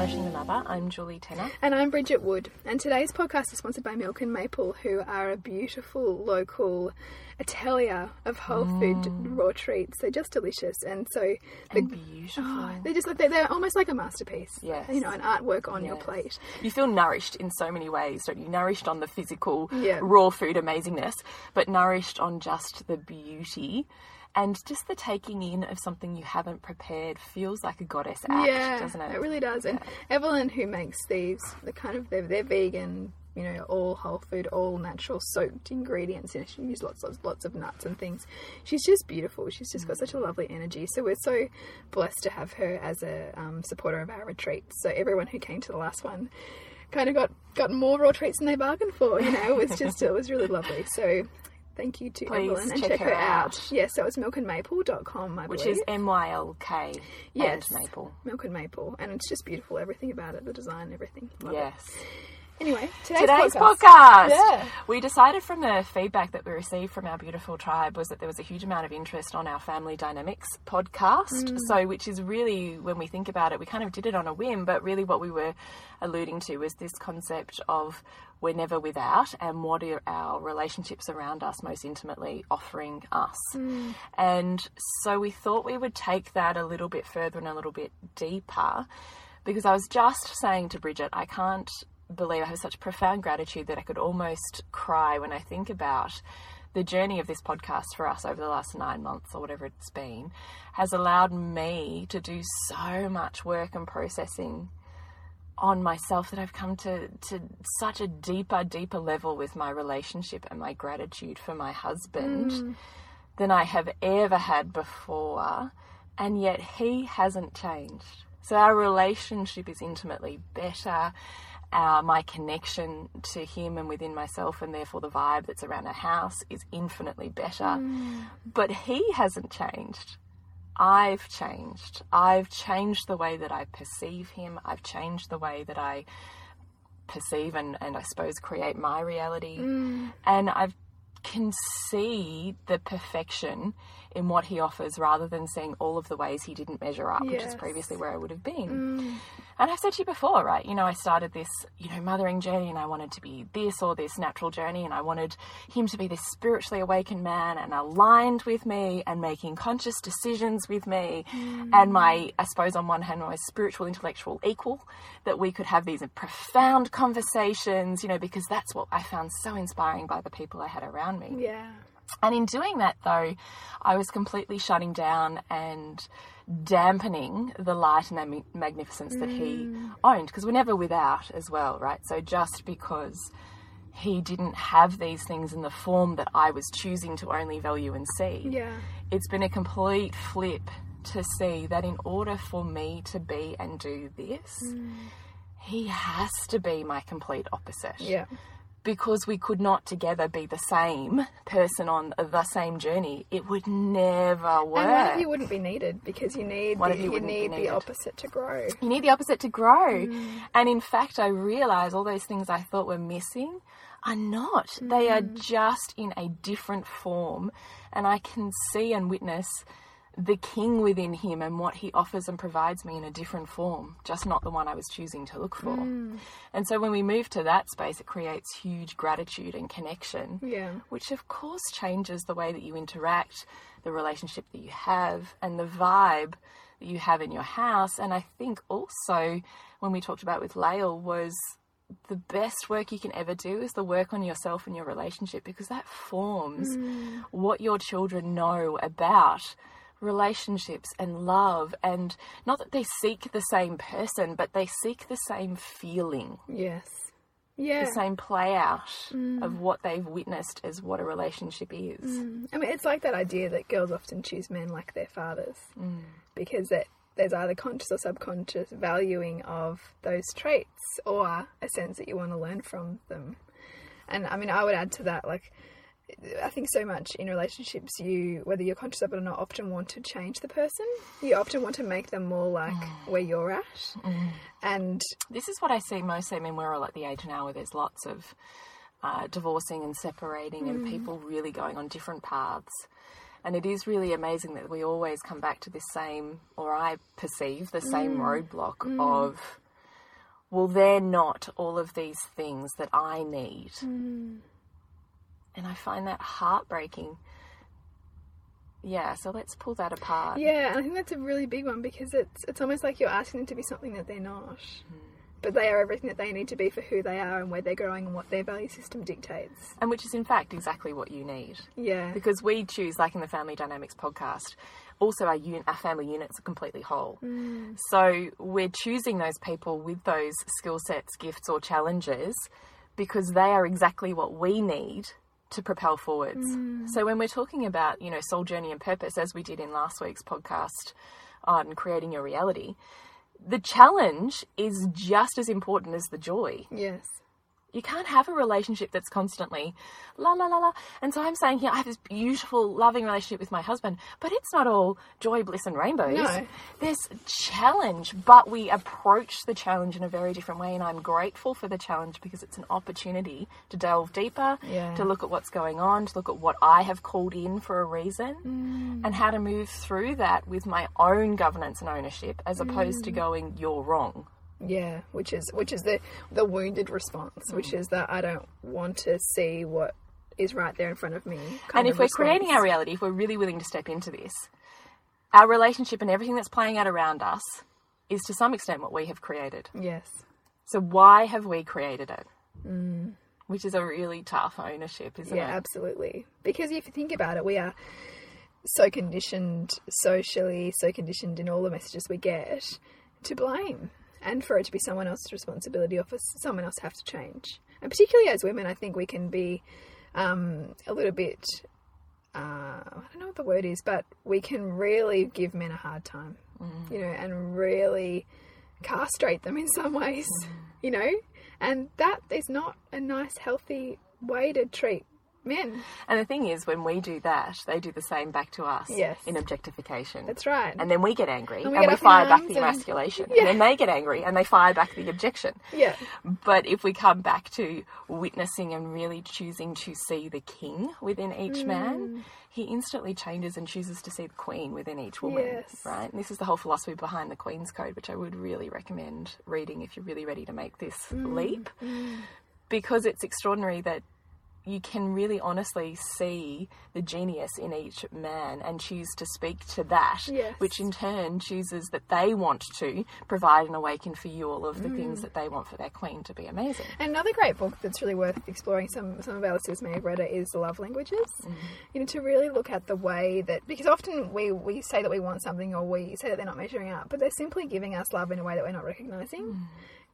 Nourishing the Mother. I'm Julie Tenner. And I'm Bridget Wood. And today's podcast is sponsored by Mylk and Maple, who are a beautiful local atelier of whole food mm. raw treats. They're just delicious, and so the, And beautiful. oh, they're just they're, they're almost like a masterpiece. Yes. you know, an artwork on your plate. You feel nourished in so many ways, don't you? Nourished on the physical, Yeah. raw food amazingness, but nourished on just the beauty. And just the taking in of something you haven't prepared feels like a goddess act, yeah, doesn't it? It really does. And Evelyn, who makes these, the kind of they're, they're vegan. You know, all whole food, all natural soaked ingredients, and she uses lots of lots of nuts and things. She's just beautiful. She's just got such a lovely energy. So we're so blessed to have her as a um, supporter of our retreats. So everyone who came to the last one kind of got got more raw treats than they bargained for. You know, it was just it was really lovely. So thank you to Please Evelyn and check check, her her out. out. Yeah, so it's mylkandmaple.com, I Which believe. is M Y L K Yes. maple. Mylk and maple, and it's just beautiful. Everything about it, the design, everything. Love it. Anyway, today's, Today's podcast. podcast. Yeah. We decided from the feedback that we received from our beautiful tribe was that there was a huge amount of interest on our family dynamics podcast. Mm. So, which is really, when we think about it, we kind of did it on a whim, but really what we were alluding to was this concept of we're never without and what are our relationships around us most intimately offering us. Mm. And so we thought we would take that a little bit further and a little bit deeper because I was just saying to Bridget, I can't believe I have such profound gratitude that I could almost cry when I think about the journey of this podcast for us over the last nine months or whatever it's been has allowed me to do so much work and processing on myself that I've come to to such a deeper, deeper level with my relationship and my gratitude for my husband mm. than I have ever had before, and yet he hasn't changed. So our relationship is intimately better. My connection to him and within myself, and therefore the vibe that's around our house, is infinitely better. Mm. But he hasn't changed. I've changed. I've changed the way that I perceive him. I've changed the way that I perceive and, and I suppose create my reality. Mm. And I can see the perfection in what he offers rather than seeing all of the ways he didn't measure up, which is previously where I would have been. Mm. And I've said to you before, right? You know, I started this, you know, mothering journey and I wanted to be this or this natural journey and I wanted him to be this spiritually awakened man and aligned with me and making conscious decisions with me hmm. and my, I suppose on one hand, my spiritual intellectual equal, that we could have these profound conversations, you know, because that's what I found so inspiring by the people I had around me. Yeah. And in doing that, though, I was completely shutting down and dampening the light and the ma- magnificence that he mm. owned because we're never without as well, right? So just because he didn't have these things in the form that I was choosing to only value and see, Yeah. it's been a complete flip to see that in order for me to be and do this, mm. he has to be my complete opposite Yeah. Because we could not together be the same person on the same journey, it would never work. And one of you wouldn't be needed because you need One the, of you you need the opposite to grow. You need the opposite to grow. Mm. And in fact, I realize all those things I thought were missing are not. They are Mm. just in a different form. And I can see and witness the king within him and what he offers and provides me in a different form, just not the one I was choosing to look for. Mm. And so when we move to that space, it creates huge gratitude and connection Yeah. which of course changes the way that you interact, the relationship that you have, and the vibe that you have in your house. And I think also, when we talked about with Lael, was the best work you can ever do is the work on yourself and your relationship because that forms what your children know about relationships and love and not that they seek the same person but they seek the same feeling Yes. Yeah. the same play out of what they've witnessed as what a relationship is. I mean, it's like that idea that girls often choose men like their fathers Mm. because that there's either conscious or subconscious valuing of those traits or a sense that you want to learn from them. And I mean, I would add to that, like, I think so much in relationships, you whether you're conscious of it or not, often want to change the person. You often want to make them more like mm. where you're at, mm. and This is what I see mostly. I mean, we're all at the age now where there's lots of uh, divorcing and separating and mm. people really going on different paths. And it is really amazing that we always come back to this same, or I perceive the same roadblock of, well, they're not all of these things that I need. And I find that heartbreaking. Yeah, so let's pull that apart. Yeah, I think that's a really big one because it's it's almost like you're asking them to be something that they're not. Hmm. But they are everything that they need to be for who they are and where they're growing and what their value system dictates. And which is, in fact, exactly what you need. Yeah. because we choose, like in the Family Dynamics podcast, also our, un- our family units are completely whole. Hmm. So we're choosing those people with those skill sets, gifts, or challenges because they are exactly what we need to propel forwards. Mm. So when we're talking about, you know, soul journey and purpose, as we did in last week's podcast on creating your reality, the challenge is just as important as the joy. Yes. You can't have a relationship that's constantly la la la la. And so I'm saying here, I have this beautiful, loving relationship with my husband, but it's not all joy, bliss, and rainbows. No. There's challenge, but we approach the challenge in a very different way. And I'm grateful for the challenge because it's an opportunity to delve deeper, Yeah. to look at what's going on, to look at what I have called in for a reason, Mm. and how to move through that with my own governance and ownership as opposed Mm. to going, you're wrong. Yeah, which is which is the the wounded response, which mm. is that I don't want to see what is right there in front of me. And if we're creating our reality, if we're really willing to step into this, our relationship and everything that's playing out around us is to some extent what we have created. yes, So why have we created it? Mm. Which is a really tough ownership, isn't yeah, it? Yeah, absolutely. Because if you think about it, we are so conditioned socially, so conditioned in all the messages we get to blame, and for it to be someone else's responsibility, or for someone else to have to change. And particularly as women, I think we can be um, a little bit. Uh, I don't know what the word is, but we can really give men a hard time, you know, and really castrate them in some ways, you know, and that is not a nice, healthy way to treat men. And the thing is, when we do that, they do the same back to us Yes. in objectification. That's right. and then we get angry And and we we, up in fire back the and- emasculation. Yeah. And then they get angry and they fire back the objection. yeah, But if we come back to witnessing and really choosing to see the king within each Mm. man, he instantly changes and chooses to see the queen within each woman. Yes. Right? And this is the whole philosophy behind the Queen's Code, which I would really recommend reading if you're really ready to make this Mm. leap. Because it's extraordinary that you can really honestly see the genius in each man and choose to speak to that, Yes. which in turn chooses that they want to provide and awaken for you all of the Mm. things that they want for their queen to be amazing. And another great book that's really worth exploring. Some some of our listeners may have read it. Is the Love Languages. You know, to really look at the way that because often we we say that we want something or we say that they're not measuring up, but they're simply giving us love in a way that we're not recognizing.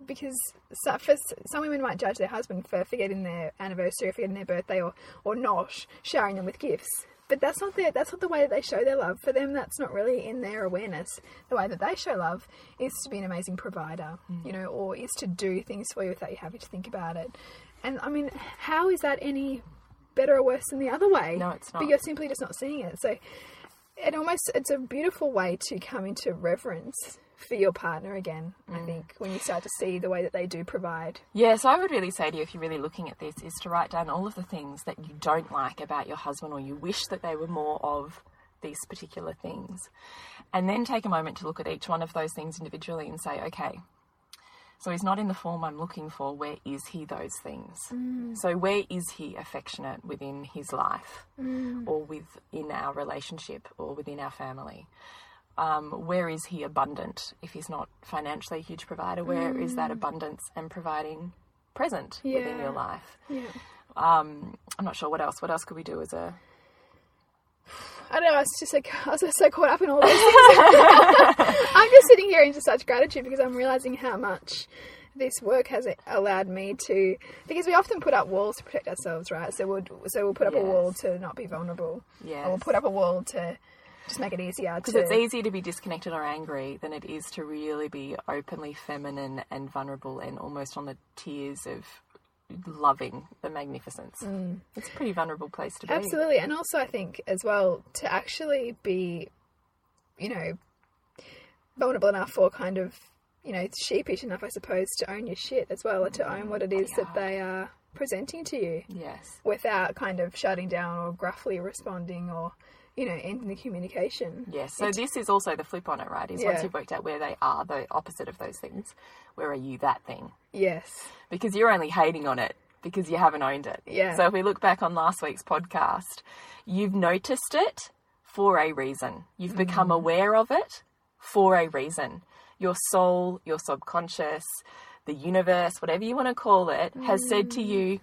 Because so, for, some women might judge their husband for forgetting their anniversary, or forgetting their birthday, or or not showering them with gifts. But that's not their, that's not the way that they show their love. For them, that's not really in their awareness. The way that they show love is to be an amazing provider, mm. you know, or is to do things for you without you having to think about it. And I mean, how is that any better or worse than the other way? No, it's not. But you're simply just not seeing it. So it almost it's a beautiful way to come into reverence for your partner again. I Mm. think when you start to see the way that they do provide. Yeah, so I would really say to you, if you're really looking at this, is to write down all of the things that you don't like about your husband or you wish that they were more of these particular things. And then take a moment to look at each one of those things individually and say, okay, so he's not in the form I'm looking for. Where is he those things? So where is he affectionate within his life or within our relationship or within our family? Um, where is he abundant if he's not financially a huge provider? Where is that abundance and providing present within your life? Yeah. Um, I'm not sure what else. What else could we do as a I don't know. I was just like I was just so caught up in all those things. I'm just sitting here in such gratitude because I'm realizing how much this work has allowed me to. Because we often put up walls to protect ourselves, right? So we'll so we'll put up a wall to not be vulnerable. Yeah. Or we'll put up a wall to just make it easier. Because To, it's easier to be disconnected or angry than it is to really be openly feminine and vulnerable and almost on the tears of loving the magnificence. Mm. It's a pretty vulnerable place to be. Absolutely. And also, I think as well, to actually be, you know, vulnerable enough or kind of, you know, sheepish enough, I suppose, to own your shit as well, or to own what it is that they are presenting to you Yes. without kind of shutting down or gruffly responding or, you know, ending the communication. Yes. So this is also the flip on it, right? Is once you've worked out where they are, the opposite of those things, where are you that thing? Yes. Because you're only hating on it because you haven't owned it. Yeah. So if we look back on last week's podcast, you've noticed it for a reason. You've Mm. become aware of it for a reason. Your soul, your subconscious, the universe, whatever you want to call it, has said to you,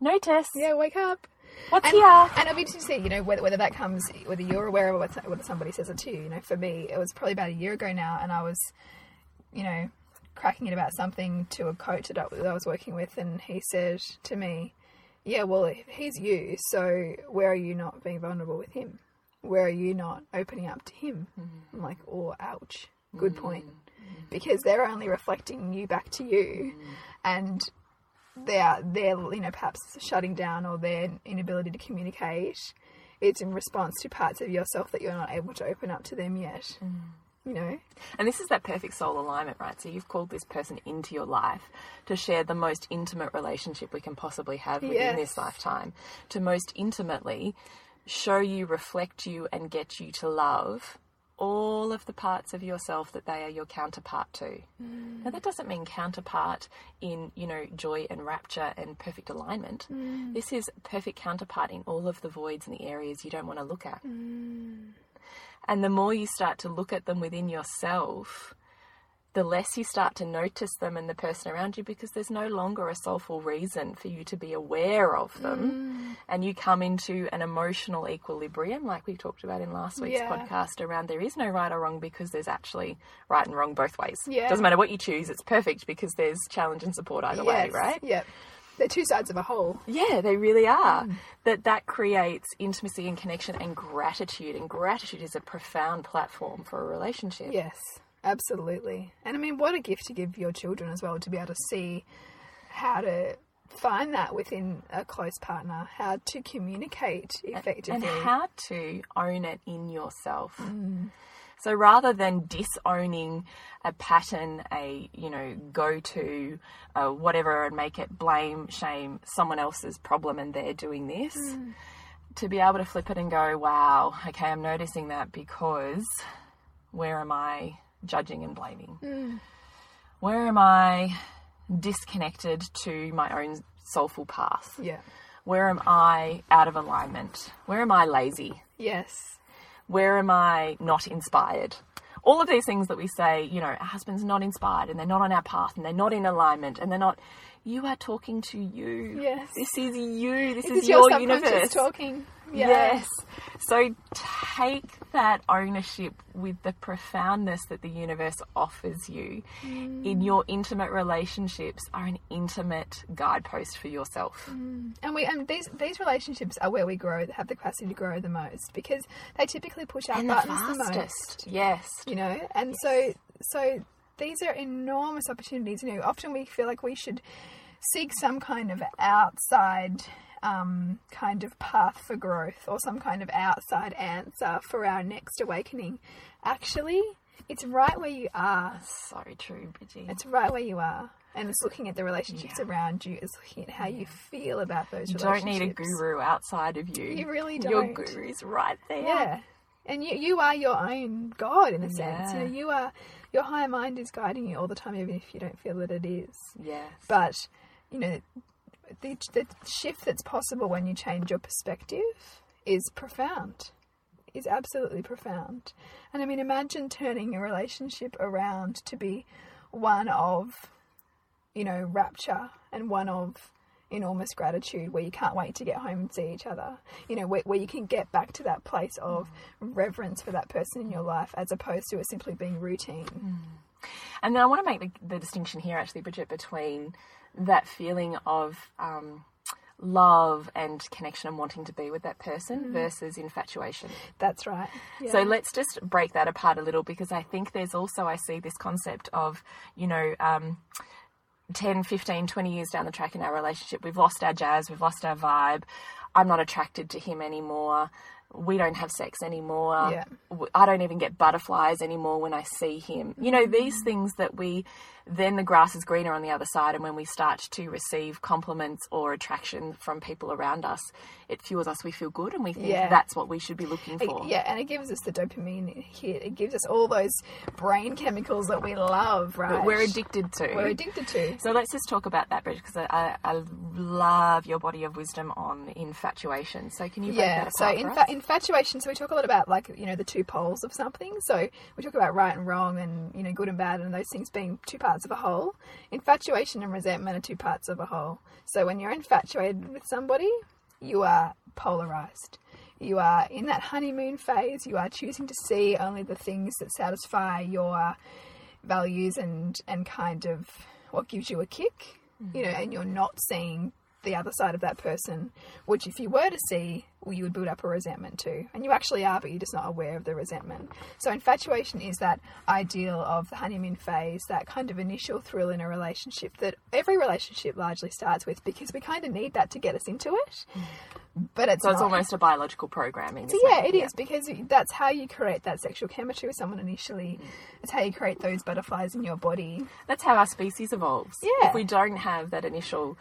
notice Mm. Yeah, wake up. What's And, here. and it'll be interesting to see, you know, whether, whether that comes, whether you're aware of it, whether somebody says it to you. You know, for me, it was probably about a year ago now, and I was, you know, cracking it about something to a coach that I, that I was working with, and he said to me, "Yeah, well, he's you, so where are you not being vulnerable with him? Where are you not opening up to him?" Mm-hmm. I'm like, "Oh, ouch. Good point." Mm-hmm. Because they're only reflecting you back to you, mm-hmm. and they're they're you know perhaps shutting down or their inability to communicate it's in response to parts of yourself that you're not able to open up to them yet mm. you know And this is that perfect soul alignment, right? So you've called this person into your life to share the most intimate relationship we can possibly have within Yes. this lifetime, to most intimately show you, reflect you, and get you to love all of the parts of yourself that they are your counterpart to. Now that doesn't mean counterpart in, you know, joy and rapture and perfect alignment. Mm. This is perfect counterpart in all of the voids and the areas you don't want to look at. Mm. And the more you start to look at them within yourself, the less you start to notice them and the person around you because there's no longer a soulful reason for you to be aware of them. Mm. And you come into an emotional equilibrium, like we talked about in last week's Yeah. podcast, around there is no right or wrong because there's actually right and wrong both ways. Yeah. Doesn't matter what you choose, it's perfect because there's challenge and support either way, right? yep they're two sides of a whole Yeah, they really are. Mm. That that creates intimacy and connection and gratitude, and gratitude is a profound platform for a relationship. yes absolutely and i mean what a gift to give your children as well to be able to see how to find that within a close partner how to communicate effectively and how to own it in yourself. Mm. So rather than disowning a pattern, a you know go to uh, whatever, and make it blame, shame someone else's problem, and they're doing this, Mm. to be able to flip it and go, wow, okay, I'm noticing that because where am I judging and blaming? Mm. Where am I disconnected to my own soulful path? yeah Where am I out of alignment? Where am I lazy? yes Where am I not inspired? All of these things that we say, you know, our husband's not inspired and they're not on our path and they're not in alignment and they're not. You are talking to you. Yes. This is you. This, this is, is your your universe. talking yeah. Yes. So take that ownership with the profoundness that the universe offers you Mm. in your intimate relationships are an intimate guidepost for yourself. And we and these these relationships are where we grow, have the capacity to grow the most because they typically push our And the buttons the, most. Yes. You know, and so so these are enormous opportunities. You know, often we feel like we should seek some kind of outside um, kind of path for growth or some kind of outside answer for our next awakening. Actually, it's right where you are. So true, Bridgie. It's right where you are. And it's looking at the relationships around you. It's looking at how you feel about those relationships. You don't need a guru outside of you. You really Your don't. Your guru's right there. Yeah. And you, you are your own God in a sense. You Yeah. know, you are your higher mind is guiding you all the time, even if you don't feel that it is. Yes. But you know, the, the shift that's possible when you change your perspective is profound. Is absolutely profound. And I mean, imagine turning a relationship around to be one of, you know, rapture and one of enormous gratitude where you can't wait to get home and see each other. You know, where, where you can get back to that place of reverence for that person in your life as opposed to it simply being routine. Mm. And then I want to make the, the distinction here, actually, Bridget, between that feeling of um, love and connection and wanting to be with that person versus infatuation. That's right. Yeah. So let's just break that apart a little because I think there's also, I see this concept of, you know, um, 10, 15, 20 years down the track in our relationship, we've lost our jazz, we've lost our vibe. I'm not attracted to him anymore. We don't have sex anymore. Yeah. I don't even get butterflies anymore when I see him. You know, these things that we then the grass is greener on the other side. And when we start to receive compliments or attraction from people around us, it fuels us. We feel good and we think Yeah. that's what we should be looking It- for. yeah, and it gives us the dopamine hit. It gives us all those brain chemicals that we love, right? That we're addicted to. We're addicted to. So let's just talk about that, Bridget, because I, I, I love your body of wisdom on infatuation. So can you break Yeah, that so apart for infa- us? infatuation. So we talk a lot about like you know the two poles of something. So we talk about right and wrong, and you know good and bad, and those things being two parts of a whole. Infatuation and resentment are two parts of a whole. So when you're infatuated with somebody, you are polarized. You are in that honeymoon phase. You are choosing to see only the things that satisfy your values and and kind of what gives you a kick. You know, mm-hmm. and you're not seeing the other side of that person, which if you were to see, well, you would build up a resentment too. And you actually are, but you're just not aware of the resentment. So infatuation is that ideal of the honeymoon phase, that kind of initial thrill in a relationship that every relationship largely starts with because we kind of need that to get us into it. But it's so it's almost a biological programming. So yeah, it is because that's how you create that sexual chemistry with someone initially. It's how you create those butterflies in your body. That's how our species evolves. Yeah. If we don't have that initial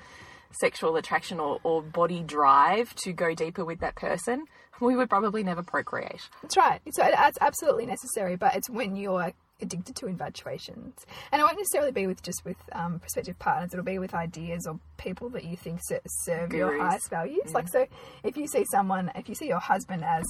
sexual attraction or, or body drive to go deeper with that person, we would probably never procreate. That's right. So it's absolutely necessary, but it's when you're addicted to infatuations, and it won't necessarily be with just with um, prospective partners. It'll be with ideas or people that you think ser- serve your highest values. Like so, if you see someone, if you see your husband as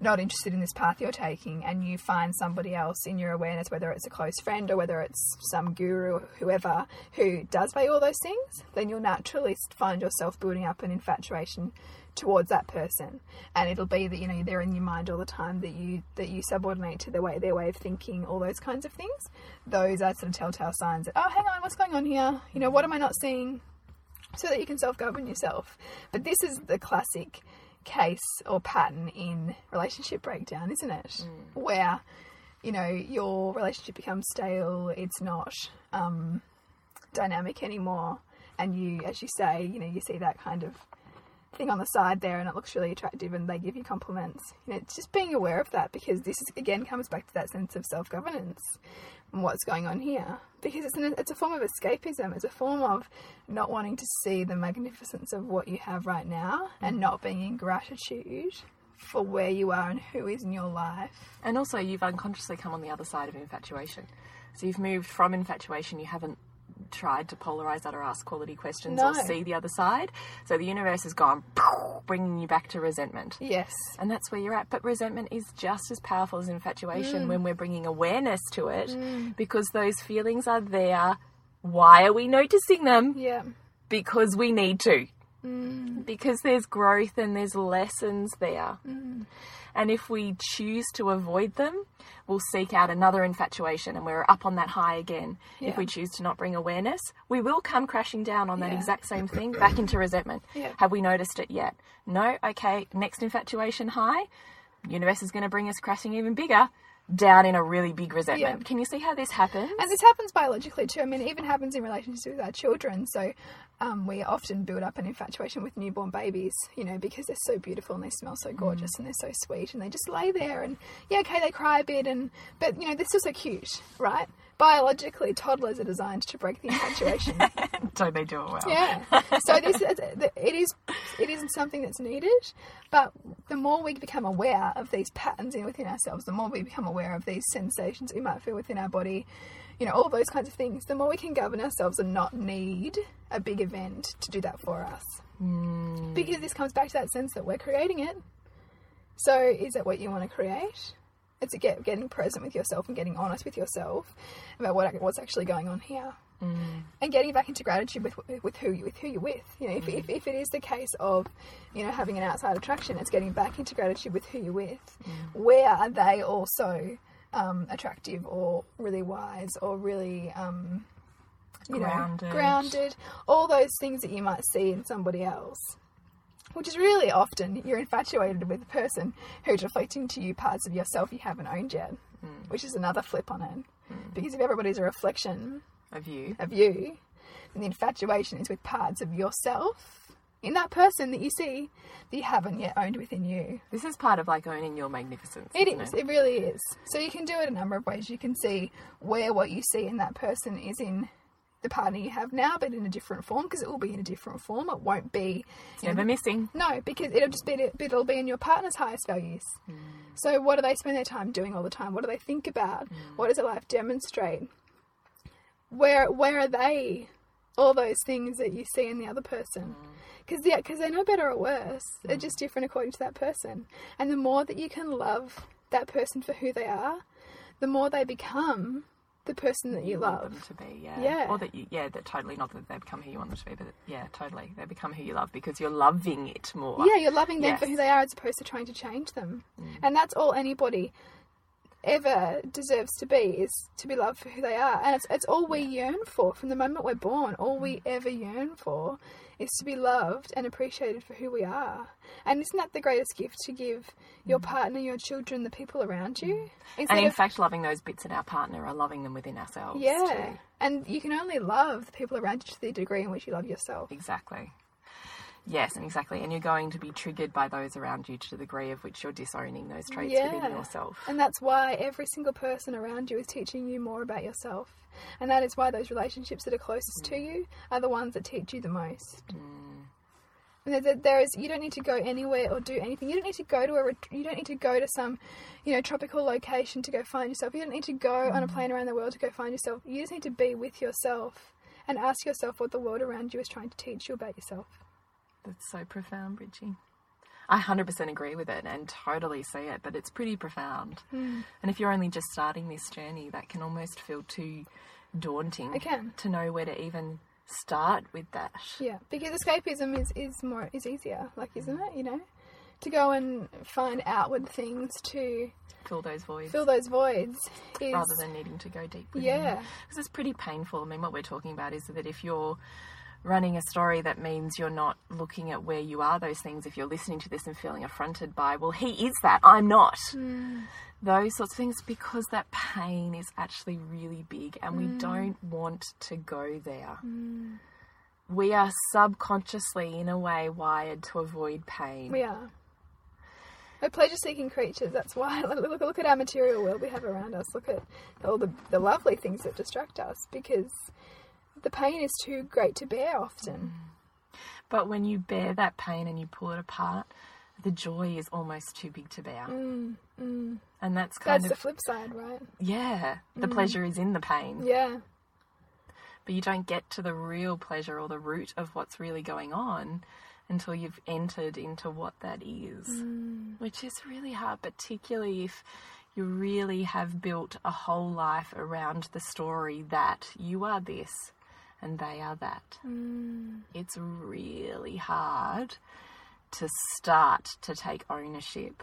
not interested in this path you're taking, and you find somebody else in your awareness, whether it's a close friend or whether it's some guru or whoever who does value all those things, then you'll naturally find yourself building up an infatuation towards that person. And it'll be that you know they're in your mind all the time that you that you subordinate to their way their way of thinking all those kinds of things. Those are sort of telltale signs that oh hang on what's going on here? You know what am i not seeing? So that you can self-govern yourself. But this is the classic case or pattern in relationship breakdown isn't it? Where you know your relationship becomes stale it's not um, dynamic anymore. And you as you say you know you see that kind of thing on the side there and it looks really attractive and they give you compliments. You know, it's just being aware of that because this is, again comes back to that sense of self governance and what's going on here. Because it's, an, it's a form of escapism, it's a form of not wanting to see the magnificence of what you have right now and not being in gratitude for where you are and who is in your life. And also, you've unconsciously come on the other side of infatuation. So you've moved from infatuation, you haven't tried to polarize that or ask quality questions or see the other side. So the universe has gone, bringing you back to resentment. Yes. And that's where you're at. But resentment is just as powerful as infatuation mm. when we're bringing awareness to it mm. because those feelings are there. Why are we noticing them? Yeah. Because we need to. Mm. Because there's growth and there's lessons there. And if we choose to avoid them, we'll seek out another infatuation and we're up on that high again. Yeah. If we choose to not bring awareness, we will come crashing down on that Yeah. exact same thing back into resentment. Yeah. Have we noticed it yet? No? Okay, next infatuation high, universe is going to bring us crashing even bigger down in a really big resentment. Yeah. Can you see how this happens? And this happens biologically too. I mean, it even happens in relationships with our children. So um, we often build up an infatuation with newborn babies, you know, because they're so beautiful and they smell so gorgeous and they're so sweet and they just lay there and yeah, okay, they cry a bit and but you know they're still so cute, right? Biologically, toddlers are designed to break the infatuation. Don't they do it well? Yeah. So this it is it isn't something that's needed, but the more we become aware of these patterns in within ourselves, the more we become aware of these sensations we might feel within our body, you know, all those kinds of things, the more we can govern ourselves and not need a big event to do that for us. Hmm. Because this comes back to that sense that we're creating it. So is it what you want to create? It's a get, getting present with yourself and getting honest with yourself about what what's actually going on here and getting back into gratitude with with who you with who you're with. You know, if, if, if it is the case of you know having an outside attraction, it's getting back into gratitude with who you're with. Where are they also um, attractive or really wise or really um, you Grounded. know grounded? All those things that you might see in somebody else. Which is really often you're infatuated with a person who's reflecting to you parts of yourself you haven't owned yet, hmm. which is another flip on it. Hmm. Because if everybody's a reflection Of you. of you, And the infatuation is with parts of yourself in that person that you see that you haven't yet owned within you. This is part of like owning your magnificence. It is. It really is. So you can do it a number of ways. You can see where what you see in that person is in the partner you have now, but in a different form because it will be in a different form. It won't be. It's never missing. No, because it'll just be it'll be in your partner's highest values. Hmm. So what do they spend their time doing all the time? What do they think about? Hmm. What does their life demonstrate? Where where are they? All those things that you see in the other person. Hmm. Because yeah, because they're no better or worse. They're just different according to that person. And the more that you can love that person for who they are, the more they become the person that you want love. to be, yeah. Yeah. Or that you, yeah, that totally not that they become who you want them to be, but yeah, totally. They become who you love because you're loving it more. Yeah, you're loving them for who they are as opposed to trying to change them. Mm. And that's all anybody ever deserves to be is to be loved for who they are. And it's, it's all we yearn for from the moment we're born. All we mm. ever yearn for is to be loved and appreciated for who we are. And isn't that the greatest gift to give your mm. partner, your children, the people around you? Mm. Instead And in of- fact, loving those bits in our partner are loving them within ourselves. yeah. too. And you can only love the people around you to the degree in which you love yourself. Exactly. Yes, and exactly. And you're going to be triggered by those around you to the degree of which you're disowning those traits within yourself. And that's why every single person around you is teaching you more about yourself. And that is why those relationships that are closest to mm. you are the ones that teach you the most. Mm. And there- there, there is you don't need to go anywhere or do anything. You don't need to go to a you don't need to go to some, you know, tropical location to go find yourself. You don't need to go on a mm. plane around the world to go find yourself. You just need to be with yourself and ask yourself what the world around you is trying to teach you about yourself. That's so profound, Bridgie. I 100% agree with it and totally see it, but it's pretty profound. Hmm. And if you're only just starting this journey, that can almost feel too daunting It can. to know where to even start with that. Yeah, because escapism is, is more is easier, like isn't it? You know, to go and find outward things to Fill those voids fill those voids is rather than needing to go deep within. Yeah. Because it's pretty painful. I mean, what we're talking about is that if you're running a story that means you're not looking at where you are those things if you're listening to this and feeling affronted by well he is that i'm not mm. those sorts of things because that pain is actually really big and we mm. don't want to go there mm. we are subconsciously in a way wired to avoid pain we are. We're pleasure-seeking creatures. That's why. Look, look, look at our material world we have around us. Look at all the, the lovely things that distract us because the pain is too great to bear often. Mm. but when you bear that pain and you pull it apart the joy is almost too big to bear. Mm, mm. And that's kind of That's the flip side, right? yeah the pleasure is in the pain. Yeah. but you don't get to the real pleasure or the root of what's really going on until you've entered into what that is, which is really hard, particularly if you really have built a whole life around the story that you are this and they are that. Mm. It's really hard to start to take ownership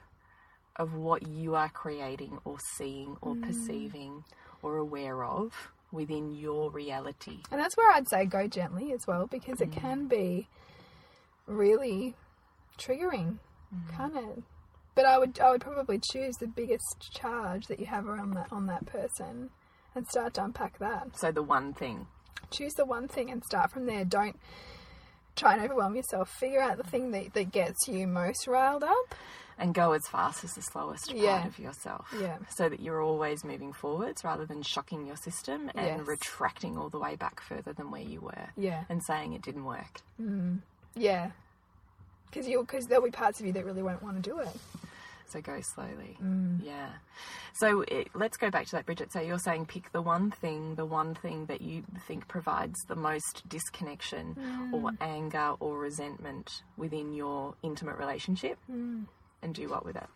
of what you are creating or seeing or mm. perceiving or aware of within your reality. And that's where I'd say go gently as well because it mm. can be really triggering, can't it? But I would I would probably choose the biggest charge that you have around that on that person and start to unpack that. So the one thing. Choose the one thing and start from there. Don't try and overwhelm yourself. Figure out the thing that, that gets you most riled up. and go as fast as the slowest part Yeah. of yourself. Yeah. So that you're always moving forwards rather than shocking your system and Yes. retracting all the way back further than where you were. Yeah. And saying it didn't work. Mm. Yeah. Because you because there'll be parts of you that really won't want to do it. So go slowly. Mm. Yeah. So it, let's go back to that, Bridget. So you're saying pick the one thing, the one thing that you think provides the most disconnection or Mm. anger or resentment within your intimate relationship Mm. and do what with it?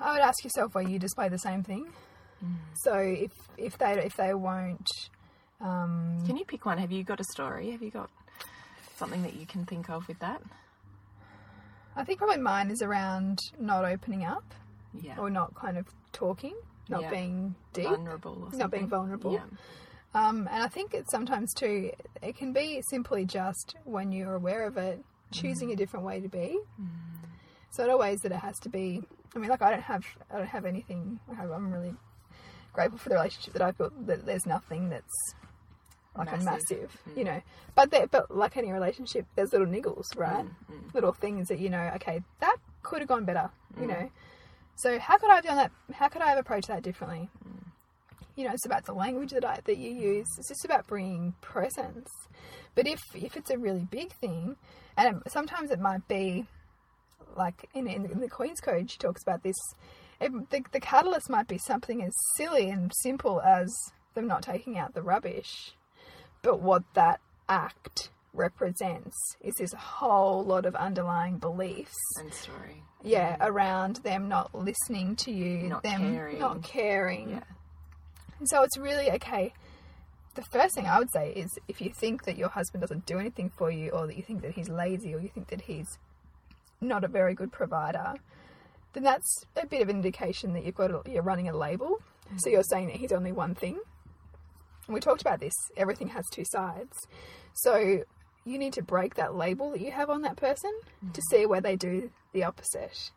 I would ask yourself why you display the same thing. So if if they if they won't, um, Can you pick one? Have you got a story? Have you got something that you can think of with that? I think probably mine is around not opening up Yeah. or not kind of talking, not Yeah. being deep. vulnerable or something. Not being vulnerable. Yeah. Um, and I think it's sometimes too, it can be simply just when you're aware of it, choosing a different way to be. So not always that it has to be. I mean, like I don't have, I don't have anything. I have, I'm really grateful for the relationship that I've built. That there's nothing that's like a Massive. massive, you know. But there, but like any relationship, there's little niggles, right? Mm, Little things that you know. Okay, that could have gone better, you Mm. know. So how could I have done that? How could I have approached that differently? Mm. You know, it's about the language that I that you use. It's just about bringing presence. But if if it's a really big thing, and it, sometimes it might be like in, in, in the Queen's Code, she talks about this. It, the, the catalyst might be something as silly and simple as them not taking out the rubbish, but what that act represents is this whole lot of underlying beliefs. And story. Yeah, around them not listening to you, Not them caring. not caring. Yeah. And so it's really okay. The first thing I would say is if you think that your husband doesn't do anything for you, or that you think that he's lazy, or you think that he's not a very good provider, then that's a bit of an indication that you've got a, you're running a label. So mm-hmm. you're saying that he's only one thing. And we talked about this. Everything has two sides. So you need to break that label that you have on that person to see where they do the opposite.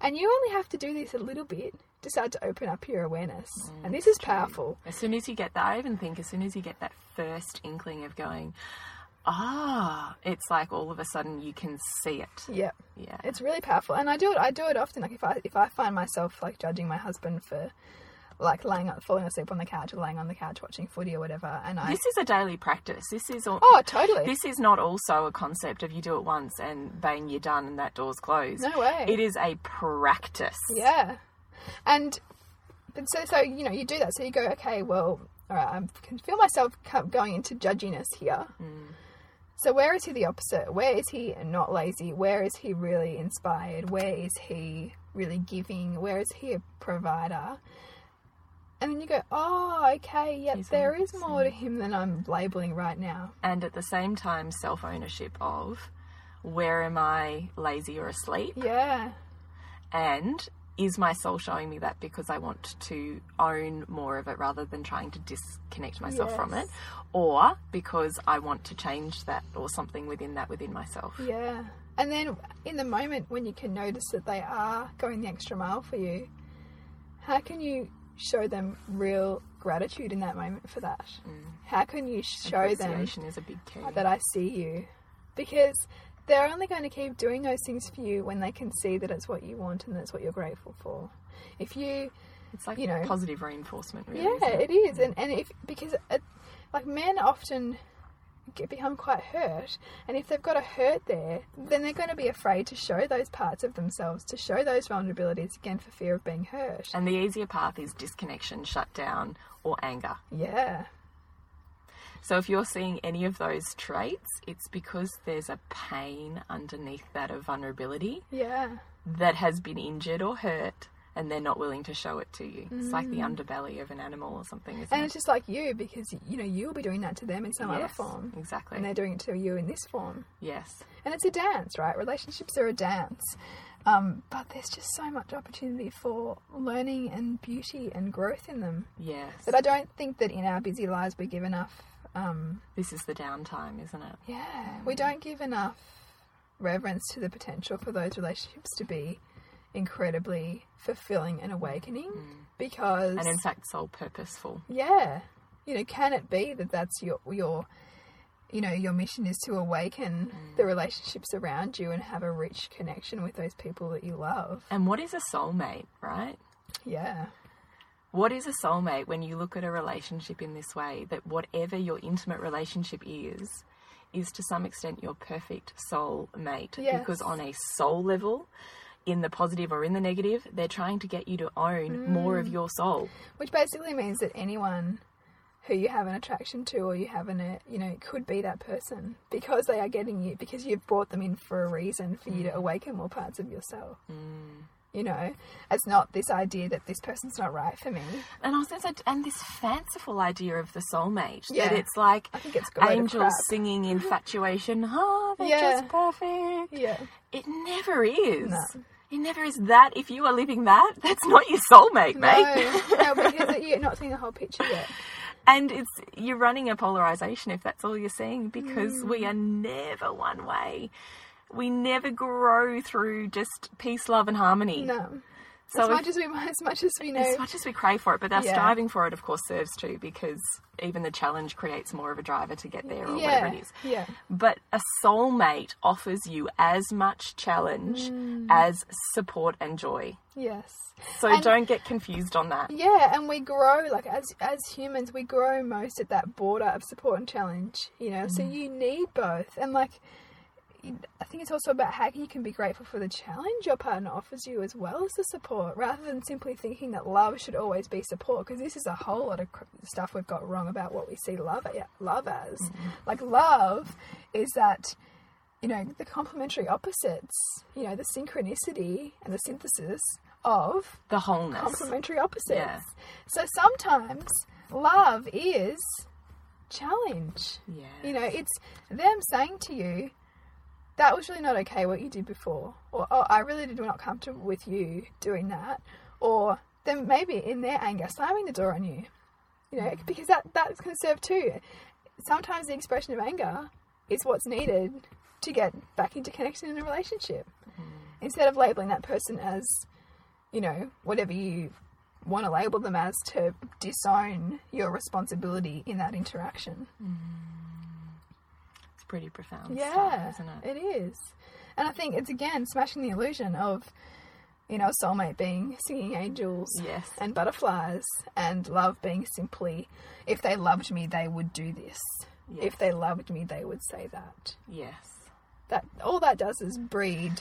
And you only have to do this a little bit to start to open up your awareness. and this is powerful. As soon as you get that, I even think as soon as you get that first inkling of going, ah, it's like all of a sudden you can see it. Yeah. Yeah. It's really powerful. And I do it I do it often. Like if I if I find myself like judging my husband for like laying up falling asleep on the couch or laying on the couch watching footy or whatever and I This is a daily practice. This is all. Oh, totally. This is not also a concept of you do it once and bang, you're done and that door's closed. No way. It is a practice. Yeah. And but so so you know you do that. So you go, okay, well, all right, I can feel myself going into judginess here. Mm. So where is he the opposite? Where is he not lazy? Where is he really inspired? Where is he really giving? Where is he a provider? And then you go, oh, okay, yep, He's there is more to him than I'm labeling right now. And at the same time, self ownership of where am I lazy or asleep? Yeah, And is my soul showing me that because I want to own more of it rather than trying to disconnect myself from it? Or because I want to change that or something within that within myself? yeah. And then in the moment when you can notice that they are going the extra mile for you, how can you show them real gratitude in that moment for that? Mm. How can you show them is a big key. that I see you? Because they're only going to keep doing those things for you when they can see that it's what you want and that's what you're grateful for. If you It's like you know- positive reinforcement, really. yeah, isn't it is, and and if because it, like men often get, become quite hurt, and if they've got a hurt there, then they're going to be afraid to show those parts of themselves, to show those vulnerabilities again for fear of being hurt. And the easier path is disconnection, shutdown, or anger. Yeah, So if you're seeing any of those traits, it's because there's a pain underneath that of vulnerability yeah, that has been injured or hurt and they're not willing to show it to you. It's like the underbelly of an animal or something, isn't Mm. and it? it's just like you because you know you'll be doing that to them in some other form, Exactly. and they're doing it to you in this form. yes. And it's a dance, right? Relationships are a dance. Um, but there's just so much opportunity for learning and beauty and growth in them. Yes. But I don't think that in our busy lives we give enough. Um, This is the downtime, isn't it? yeah, we don't give enough reverence to the potential for those relationships to be incredibly fulfilling and awakening. Mm. Because And in fact, soul purposeful. yeah, you know, can it be that that's your your you know your mission is to awaken mm. the relationships around you and have a rich connection with those people that you love? And what is a soulmate, right? Yeah, What is a soulmate when you look at a relationship in this way? That whatever your intimate relationship is, is to some extent your perfect soul mate. Yes. Because on a soul level, in the positive or in the negative, they're trying to get you to own more of mm. your soul. which basically means that anyone who you have an attraction to or you have an a, you know could be that person because they are getting you because you've brought them in for a reason for you to mm. awaken more parts of yourself mm. you know it's not this idea that this person's not right for me And I was going and this fanciful idea of the soulmate, Yeah. that it's like I think it's angels singing infatuation, oh, they're Yeah. just perfect. yeah It never is. No. It never is that. If you are living that, that's not your soulmate, mate. no, no because you're not seeing the whole picture yet And it's you're running a polarization if that's all you're seeing because Mm. we are never one way. We never grow through just peace, love, and harmony. no So as if- much as we as much as we know, as much as we crave for it, but our Yeah. striving for it, of course, serves too because even the challenge creates more of a driver to get there or yeah, whatever it is. yeah, But a soulmate offers you as much challenge mm. as support and joy. yes. So And- don't get confused on that. Yeah, and we grow like as as humans, we grow most at that border of support and challenge. You know, so mm. you need both, and like. I think it's also about how you can be grateful for the challenge your partner offers you as well as the support, rather than simply thinking that love should always be support. Because this is a whole lot of cr- stuff we've got wrong about what we see love love as. Mm-hmm. Like love is that you know, the complementary opposites, you know, the synchronicity and the synthesis of The wholeness. complementary opposites. Yeah. So sometimes love is challenge. Yeah. You know, it's them saying to you, that was really not okay what you did before. Or, oh, I really did not comfortable with you doing that. Or then maybe in their anger slamming the door on you. You know, mm. because that, that's can serve too. Sometimes the expression of anger is what's needed to get back into connection in a relationship. Mm. Instead of labeling that person as, you know, whatever you want to label them as to disown your responsibility in that interaction. It's pretty profound Yeah, stuff, isn't it? it is. And I think it's again smashing the illusion of, you know, soulmate being singing angels Yes. and butterflies, and love being simply, if they loved me, they would do this. Yes. If they loved me, they would say that. Yes. That all that does is breed,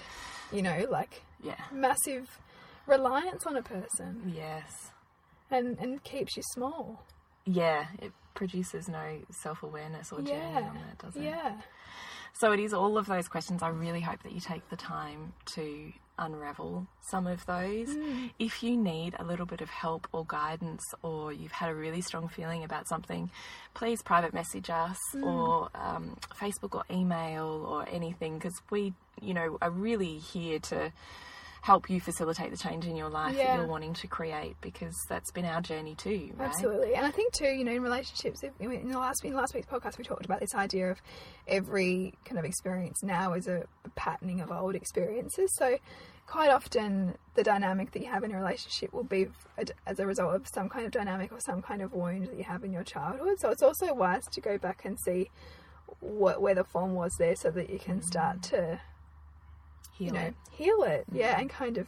you know, like Yeah. massive reliance on a person, Yes. and and keeps you small. Yeah. It produces no self awareness or journey Yeah, on that, does it? yeah. So it is all of those questions. I really hope that you take the time to unravel some of those. If you need a little bit of help or guidance, or you've had a really strong feeling about something, please private message us or um, Facebook or email or anything because we, you know, are really here to help you facilitate the change in your life that you're wanting to create because that's been our journey too, right? Absolutely, and I think too, you know, in relationships, in the last in last week's podcast, we talked about this idea of every kind of experience now is a patterning of old experiences. So, quite often, the dynamic that you have in a relationship will be as a result of some kind of dynamic or some kind of wound that you have in your childhood. So, it's also wise to go back and see what where the form was there, so that you can mm. start to Heal you know it. heal it. Mm. Yeah and kind of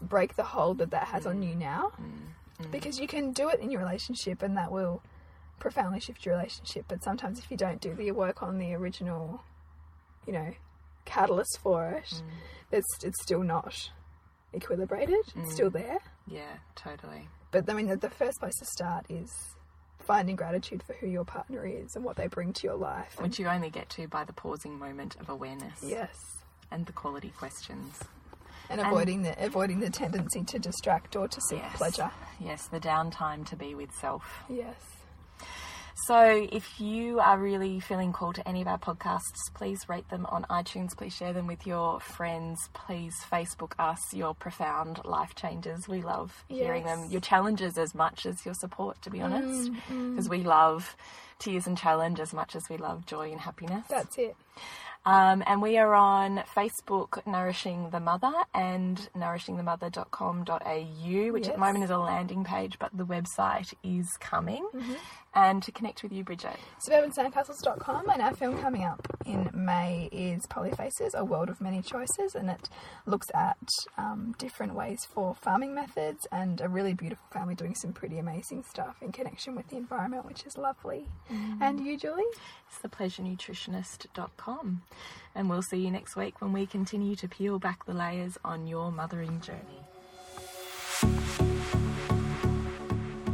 break the hold that that has on mm. you now. Mm. Because you can do it in your relationship and that will profoundly shift your relationship but sometimes if you don't do the work on the original you know catalyst for it it's, it's still not equilibrated. It's still there. Yeah, totally. but i mean the, the first place to start is finding gratitude for who your partner is and what they bring to your life. Which you only get to by the pausing moment of awareness. Yes and the quality questions. and avoiding the avoiding the tendency to distract or to seek Yes. pleasure Yes, the downtime to be with self. yes So, if you are really feeling called to any of our podcasts, please rate them on iTunes. Please share them with your friends. Please Facebook us your profound life changes. We love hearing them. Your challenges as much as your support, to be honest, mm, mm. because we love tears and challenge as much as we love joy and happiness. That's it. Um, and we are on Facebook, Nourishing the Mother, and nourishingthemother.com.au, which at the moment is a landing page, but the website is coming. Mm-hmm. And to connect with you, Bridget. SuburbanSandcastles.com and our film coming up in May is Polyfaces, A World of Many Choices, and it looks at um, different ways for farming methods and a really beautiful family doing some pretty amazing stuff in connection with the environment, which is lovely. And you, Julie? It's thepleasurenutritionist.com. And we'll see you next week when we continue to peel back the layers on your mothering journey.